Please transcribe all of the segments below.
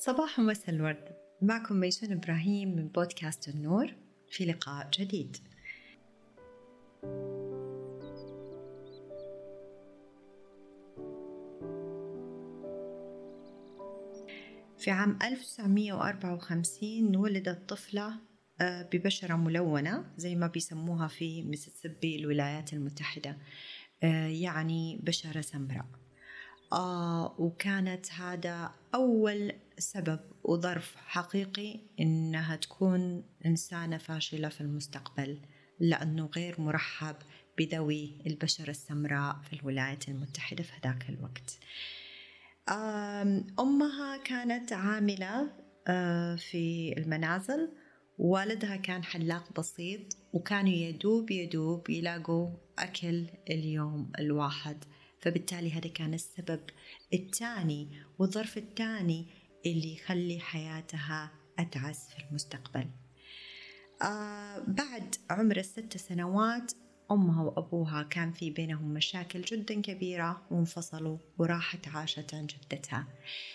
صباح ومساء الورد. معكم ميسون إبراهيم من بودكاست النور. في لقاء جديد. في عام 1954 ولدت طفلة آه، ببشرة ملونة زي ما بيسموها في ميسيسيبي الولايات المتحدة آه، يعني بشرة سمراء. آه وكانت هذا أول سبب وظرف حقيقي إنها تكون إنسانة فاشلة في المستقبل لأنه غير مرحب بذوي البشرة السمراء في الولايات المتحدة في ذاك الوقت. أمها كانت عاملة آه، في المنازل. والدها كان حلاق بسيط وكانوا يدوب يدوب يلاقوا أكل اليوم الواحد. فبالتالي هذا كان السبب الثاني والظرف الثاني اللي يخلي حياتها أتعس في المستقبل. آه بعد عمر الست سنوات أمها وأبوها كان في بينهم مشاكل جدا كبيرة وانفصلوا وراحت عاشت عن جدتها.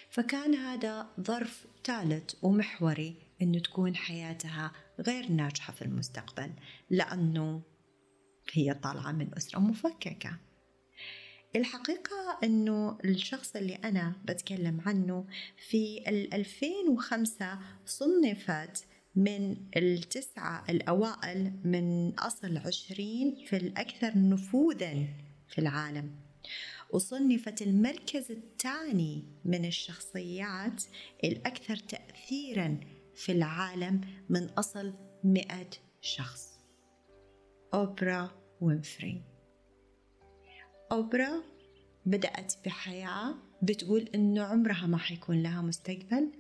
فكان هذا ظرف ثالث ومحوري أنه تكون حياتها غير ناجحة في المستقبل لأنه هي طالعة من أسرة مفككة. الحقيقة أنه الشخص اللي أنا بتكلم عنه في 2005 صنفت من التسعة الأوائل من أصل عشرين في الأكثر نفوذا في العالم. وصنفت المركز الثاني من الشخصيات الأكثر تأثيرا في العالم من أصل مئة شخص. أوبرا وينفري. أوبرا بدأت بحياة بتقول إنه عمرها ما حيكون لها مستقبل.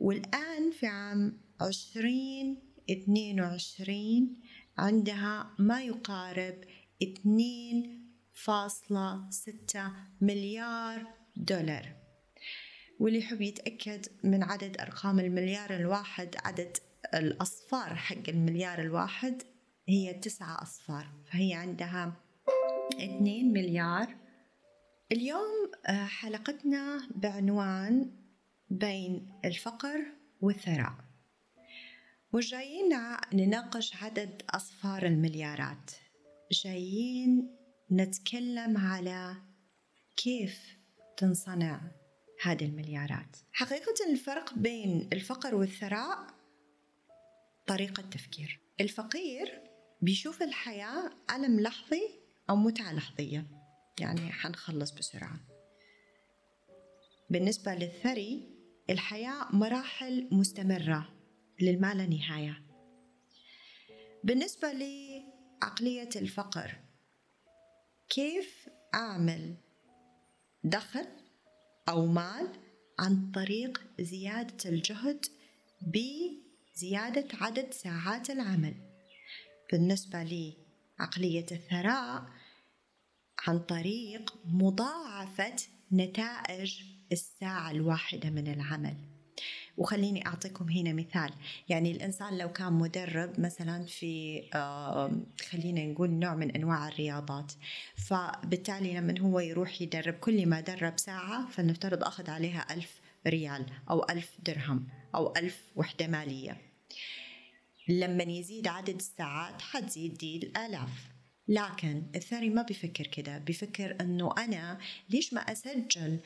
والآن في عام عشرين اثنين وعشرين عندها ما يقارب اثنين فاصلة ستة مليار دولار. واللي يحب يتأكد من عدد أرقام المليار الواحد عدد الأصفار حق المليار الواحد هي تسعة أصفار. فهي عندها اثنين مليار. اليوم آه، حلقتنا بعنوان بين الفقر والثراء. وجايين نناقش عدد أصفار المليارات. جايين نتكلم على كيف تنصنع هذه المليارات. حقيقة الفرق بين الفقر والثراء طريقة تفكير. الفقير بيشوف الحياة ألم لحظي أو متعة لحظية. يعني حنخلص بسرعة. بالنسبة للثري الحياة مراحل مستمرة للما لا نهاية. بالنسبة لعقلية الفقر كيف أعمل دخل أو مال عن طريق زيادة الجهد بزيادة عدد ساعات العمل؟ بالنسبة لعقلية الثراء عن طريق مضاعفة نتائج الساعة الواحدة من العمل. وخليني أعطيكم هنا مثال. يعني الإنسان لو كان مدرب مثلا في خلينا نقول نوع من أنواع الرياضات فبالتالي لما هو يروح يدرب كل ما درب ساعة فلنفترض أخذ عليها ألف ريال أو ألف درهم أو ألف وحدة مالية. لما يزيد عدد الساعات حتزيد دي الآلاف. لكن الثري ما بيفكر كده بيفكر أنه أنا ليش ما أسجل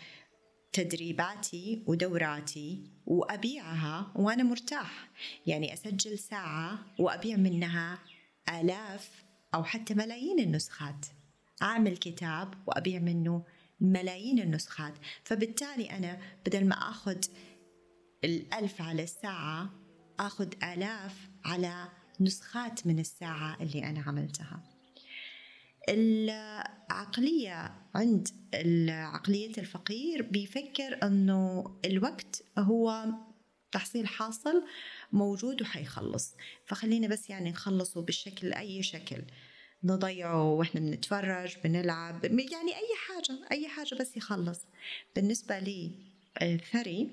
تدريباتي ودوراتي وأبيعها وأنا مرتاح؟ يعني أسجل ساعة وأبيع منها آلاف أو حتى ملايين النسخات. أعمل كتاب وأبيع منه ملايين النسخات. فبالتالي أنا بدل ما أخذ الألف على الساعة أخذ آلاف على نسخات من الساعة اللي أنا عملتها. العقلية عند عقلية الفقير بيفكر أنه الوقت هو تحصيل حاصل موجود وحيخلص. فخلينا بس يعني نخلصه بالشكل أي شكل. نضيعه وإحنا بنتفرج بنلعب يعني أي حاجة أي حاجة بس يخلص. بالنسبة لي الثري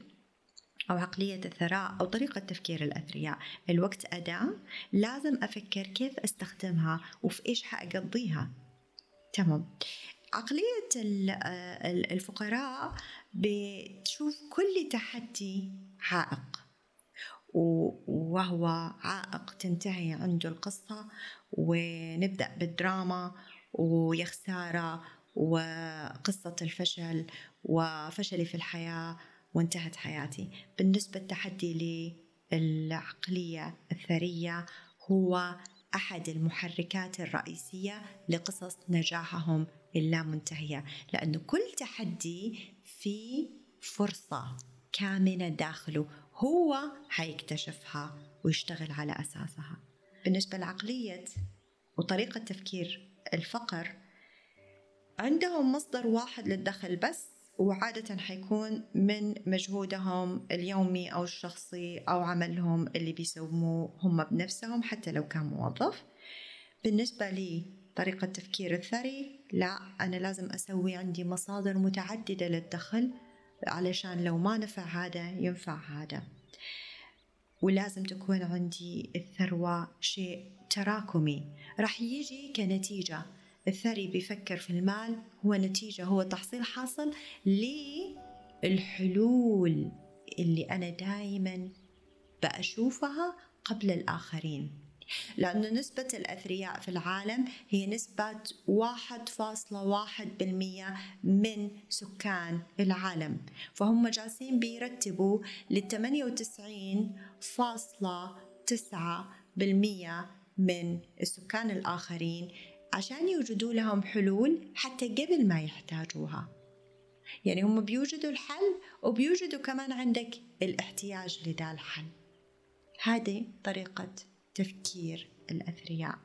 أو عقلية الثراء أو طريقة تفكير الأثرياء. الوقت أداة. لازم أفكر كيف أستخدمها وفي إيش حأقضيها. تمام. عقلية الفقراء بتشوف كل تحدي عائق. وهو عائق تنتهي عنده القصة ونبدأ بالدراما ويا خسارة وقصة الفشل وفشلي في الحياة وانتهت حياتي. بالنسبة التحدي للعقلية الثرية هو أحد المحركات الرئيسية لقصص نجاحهم اللامنتهية لأنه كل تحدي في فرصة كامنة داخله هو حيكتشفها ويشتغل على أساسها. بالنسبة لعقلية وطريقة تفكير الفقر عندهم مصدر واحد للدخل بس وعادة حيكون من مجهودهم اليومي أو الشخصي أو عملهم اللي بيسووه هم بنفسهم حتى لو كان موظف. بالنسبة لي طريقة تفكير الثري لا أنا لازم أسوي عندي مصادر متعددة للدخل علشان لو ما نفع هذا ينفع هذا. ولازم تكون عندي الثروة شيء تراكمي. راح يجي كنتيجة. الثري بيفكر في المال هو نتيجة هو تحصيل حاصل للحلول اللي أنا دائما بأشوفها قبل الآخرين. لأن نسبة الأثرياء في العالم هي نسبة واحد فاصلة واحد بالمية من سكان العالم. فهم جالسين بيرتبوا تسعة بالمية من السكان الآخرين عشان يوجدوا لهم حلول حتى قبل ما يحتاجوها. يعني هم بيوجدوا الحل وبيوجدوا كمان عندك الاحتياج لذا الحل. هذه طريقة تفكير الأثرياء.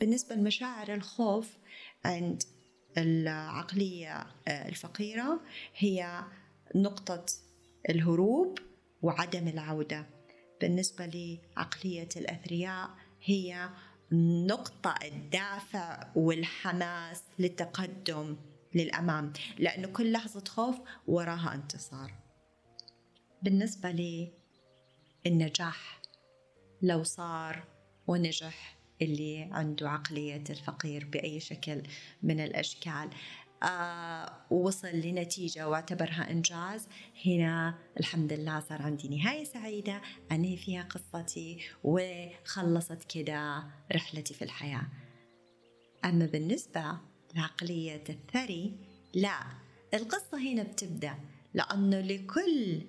بالنسبة لمشاعر الخوف عند العقلية الفقيرة هي نقطة الهروب وعدم العودة. بالنسبة لعقلية الأثرياء هي نقطة الدافع والحماس للتقدم للأمام لأنه كل لحظة خوف وراها انتصار. بالنسبة للنجاح لو صار ونجح اللي عنده عقلية الفقير بأي شكل من الأشكال. ووصل لنتيجة واعتبرها إنجاز. هنا الحمد لله صار عندي نهاية سعيدة أنهي فيها قصتي وخلصت كده رحلتي في الحياة. أما بالنسبة لعقلية الثري لا القصة هنا بتبدأ لأنه لكل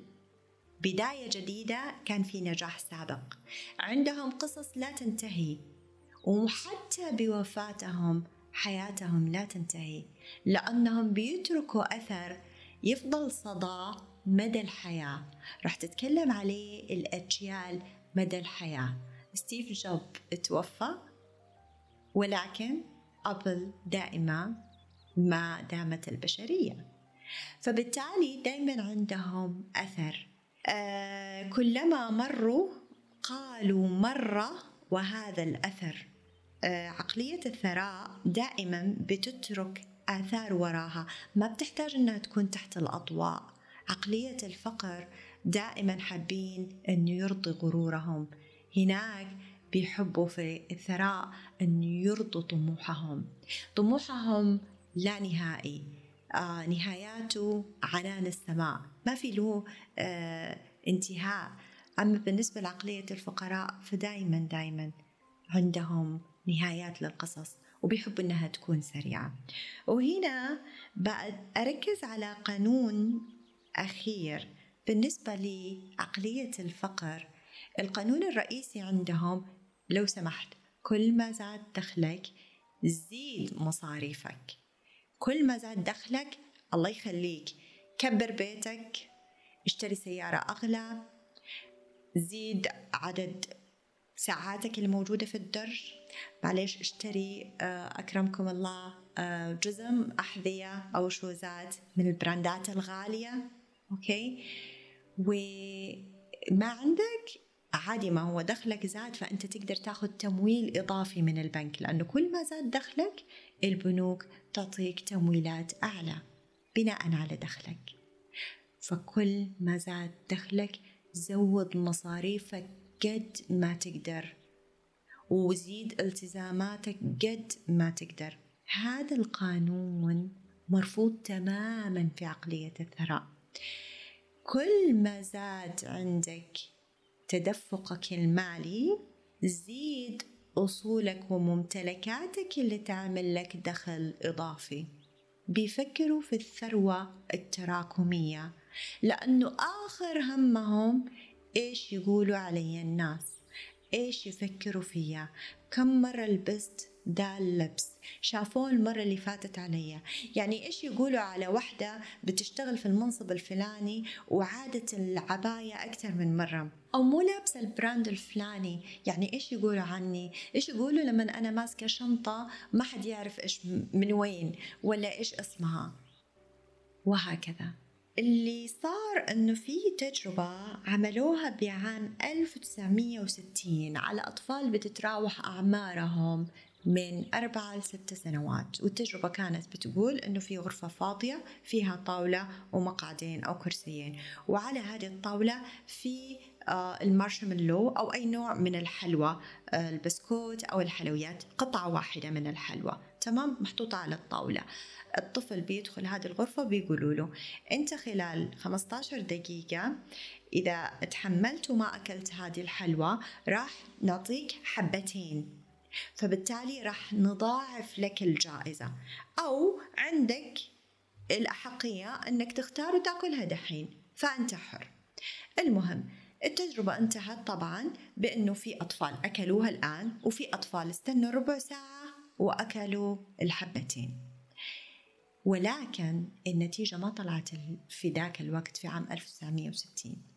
بداية جديدة كان في نجاح سابق. عندهم قصص لا تنتهي وحتى بوفاتهم حياتهم لا تنتهي لأنهم بيتركوا أثر يفضل صدى مدى الحياة. راح تتكلم عليه الأجيال مدى الحياة. ستيف جوب توفى ولكن أبل دائما ما دامت البشرية. فبالتالي دائما عندهم أثر. آه كلما مروا قالوا مرة وهذا الأثر عقلية الثراء دائما بتترك آثار وراها. ما بتحتاج أنها تكون تحت الأضواء. عقلية الفقر دائما حابين أن يرضي غرورهم. هناك بيحبوا في الثراء أن يرضوا طموحهم. طموحهم لا نهائي. آه نهاياته عنان السماء. ما في له آه انتهاء. أما بالنسبة لعقلية الفقراء فدائما دائما عندهم نهايات للقصص وبيحبوا إنها تكون سريعة. وهنا أركز على قانون أخير بالنسبة لعقلية الفقر. القانون الرئيسي عندهم لو سمحت كل ما زاد دخلك زيد مصاريفك. كل ما زاد دخلك الله يخليك. كبر بيتك اشتري سيارة أغلى زيد عدد ساعاتك الموجودة في الدرج. معليش اشتري آه، أكرمكم الله آه، جزم أحذية أو شوزات من البراندات الغالية أوكي؟ وما عندك؟ عادي ما هو دخلك زاد فأنت تقدر تاخذ تمويل إضافي من البنك لأنه كل ما زاد دخلك البنوك تعطيك تمويلات أعلى بناء على دخلك. فكل ما زاد دخلك زود مصاريفك قد ما تقدر وزيد التزاماتك قد ما تقدر. هذا القانون مرفوض تماما في عقلية الثراء. كل ما زاد عندك تدفقك المالي زيد أصولك وممتلكاتك اللي تعمل لك دخل إضافي. بيفكروا في الثروة التراكمية لأنه آخر همهم إيش يقولوا علي الناس؟ إيش يفكروا فيا كم مرة لبست ده اللبس؟ شافوه المرة اللي فاتت عليا يعني إيش يقولوا على وحدة بتشتغل في المنصب الفلاني وعادت العباية أكثر من مرة؟ أو مو لابسة البراند الفلاني. يعني إيش يقولوا عني؟ إيش يقولوا لما أنا ماسكة شنطة ما حد يعرف إيش من وين ولا إيش اسمها؟ وهكذا. اللي صار إنه في تجربة عملوها بعام 1960 على أطفال بتتراوح أعمارهم من أربعة لست سنوات. والتجربة كانت بتقول أنه في غرفة فاضية فيها طاولة ومقعدين أو كرسيين. وعلى هذه الطاولة في آه، المارشميلو أو أي نوع من الحلوى آه، البسكوت أو الحلويات قطعة واحدة من الحلوى. تمام؟ محطوطة على الطاولة. الطفل بيدخل هذه الغرفة بيقولوا له أنت خلال 15 دقيقة إذا تحملت وما أكلت هذه الحلوى راح نعطيك حبتين فبالتالي راح نضاعف لك الجائزة. أو عندك الأحقية أنك تختار وتأكلها دحين فأنت حر. المهم التجربة انتهت طبعا بأنه في أطفال أكلوها الآن وفي أطفال استنوا ربع ساعة. وأكلوا الحبتين. ولكن النتيجة ما طلعت في ذاك الوقت في عام 1960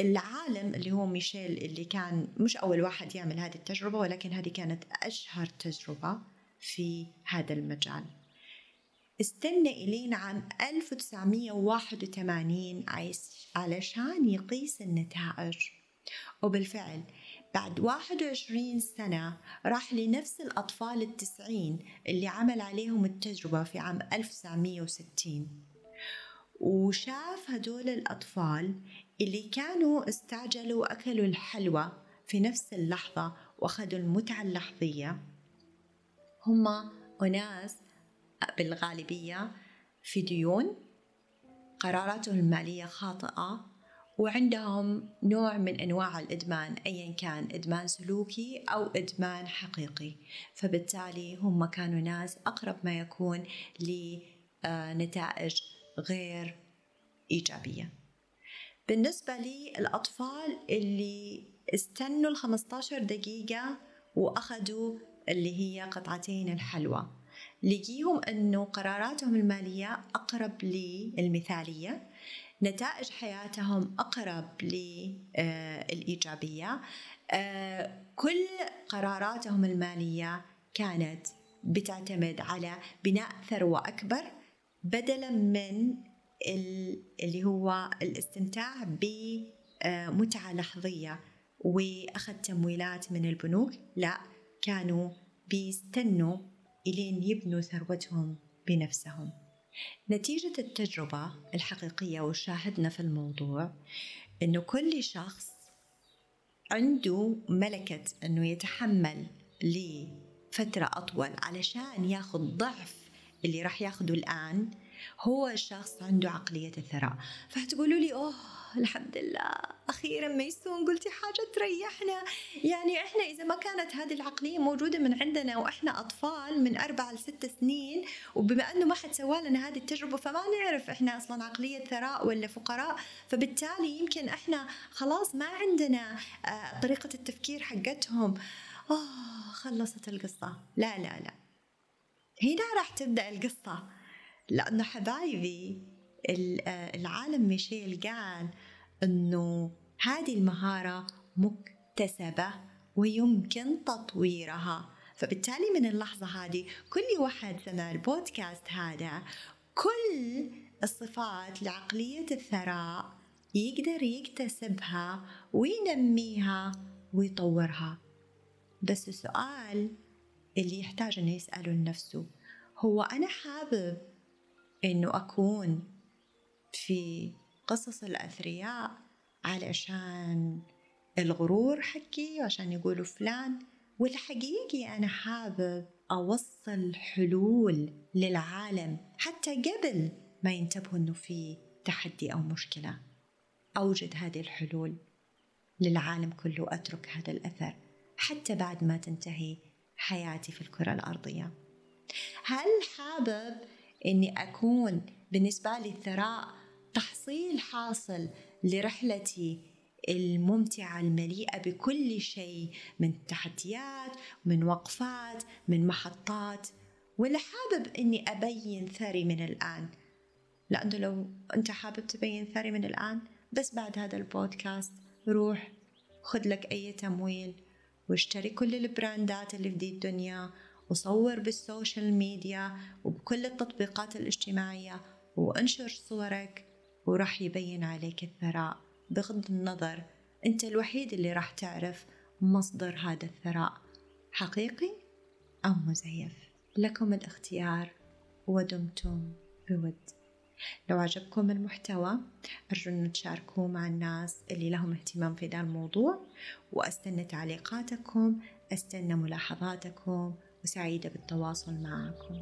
العالم اللي هو ميشيل اللي كان مش أول واحد يعمل هذه التجربة ولكن هذه كانت أشهر تجربة في هذا المجال. استنى إلين عام 1981 علشان يقيس النتائج. وبالفعل بعد 21 سنة راح لنفس الأطفال التسعين اللي عمل عليهم التجربة في عام 1960 وشاف هدول الأطفال اللي كانوا استعجلوا وأكلوا الحلوى في نفس اللحظة وأخذوا المتعة اللحظية. هم أناس بالغالبية في ديون قراراتهم المالية خاطئة وعندهم نوع من أنواع الإدمان ايا كان إدمان سلوكي أو إدمان حقيقي. فبالتالي هم كانوا ناس أقرب ما يكون لنتائج غير إيجابية. بالنسبة للاطفال اللي استنوا ال 15 دقيقة وأخذوا اللي هي قطعتين الحلوى. لقيهم إنه قراراتهم المالية أقرب للمثالية. نتائج حياتهم أقرب للإيجابية. آه، كل قراراتهم المالية كانت بتعتمد على بناء ثروة أكبر بدلا من اللي هو الاستمتاع بمتعة لحظية وأخذ تمويلات من البنوك. لا كانوا بيستنوا إلين يبنوا ثروتهم بنفسهم. نتيجة التجربة الحقيقية وشاهدنا في الموضوع إنه كل شخص عنده ملكة إنه يتحمل لفترة أطول علشان ياخذ ضعف اللي راح ياخذه الآن هو شخص عنده عقلية الثراء. فهتقولوا لي أوه الحمد لله أخيرا ميسون قلتي حاجة تريحنا. يعني إحنا إذا ما كانت هذه العقلية موجودة من عندنا وإحنا أطفال من أربع لست سنين وبما أنه ما حد سوى لنا هذه التجربة فما نعرف إحنا أصلا عقلية ثراء ولا فقراء. فبالتالي يمكن إحنا خلاص ما عندنا آه، طريقة التفكير حقتهم. آه خلصت القصة. لا لا لا. هنا راح تبدأ القصة. لأنه حبايبي العالم ميشيل قال أنه هذه المهارة مكتسبة ويمكن تطويرها. فبالتالي من اللحظة هذه كل واحد سمع البودكاست هذا كل الصفات لعقلية الثراء يقدر يكتسبها وينميها ويطورها. بس السؤال اللي يحتاج إنه يسأله لنفسه هو أنا حابب إنه أكون في قصص الأثرياء علشان الغرور حقي عشان يقولوا فلان والحقيقي أنا حابب أوصل حلول للعالم حتى قبل ما ينتبهوا أنه في تحدي أو مشكلة. أوجد هذه الحلول للعالم كله وأترك هذا الأثر حتى بعد ما تنتهي حياتي في الكرة الأرضية. هل حابب أني أكون بالنسبة لي الثراء تحصيل حاصل لرحلتي الممتعة المليئة بكل شيء من تحديات من وقفات من محطات. ولا حابب أني أبين ثري من الآن؟ لأنه لو أنت حابب تبين ثري من الآن بس بعد هذا البودكاست روح خذ لك أي تمويل واشتري كل البراندات اللي في دي الدنيا. وصور بال social media وبكل التطبيقات الاجتماعية وانشر صورك وراح يبين عليك الثراء. بغض النظر أنت الوحيد اللي راح تعرف مصدر هذا الثراء. حقيقي أو مزيف؟ لكم الاختيار ودمتم بود. لو عجبكم المحتوى أرجو أن تشاركوه مع الناس اللي لهم اهتمام في ذا الموضوع وأستنى تعليقاتكم أستنى ملاحظاتكم وسعيدة بالتواصل معكم.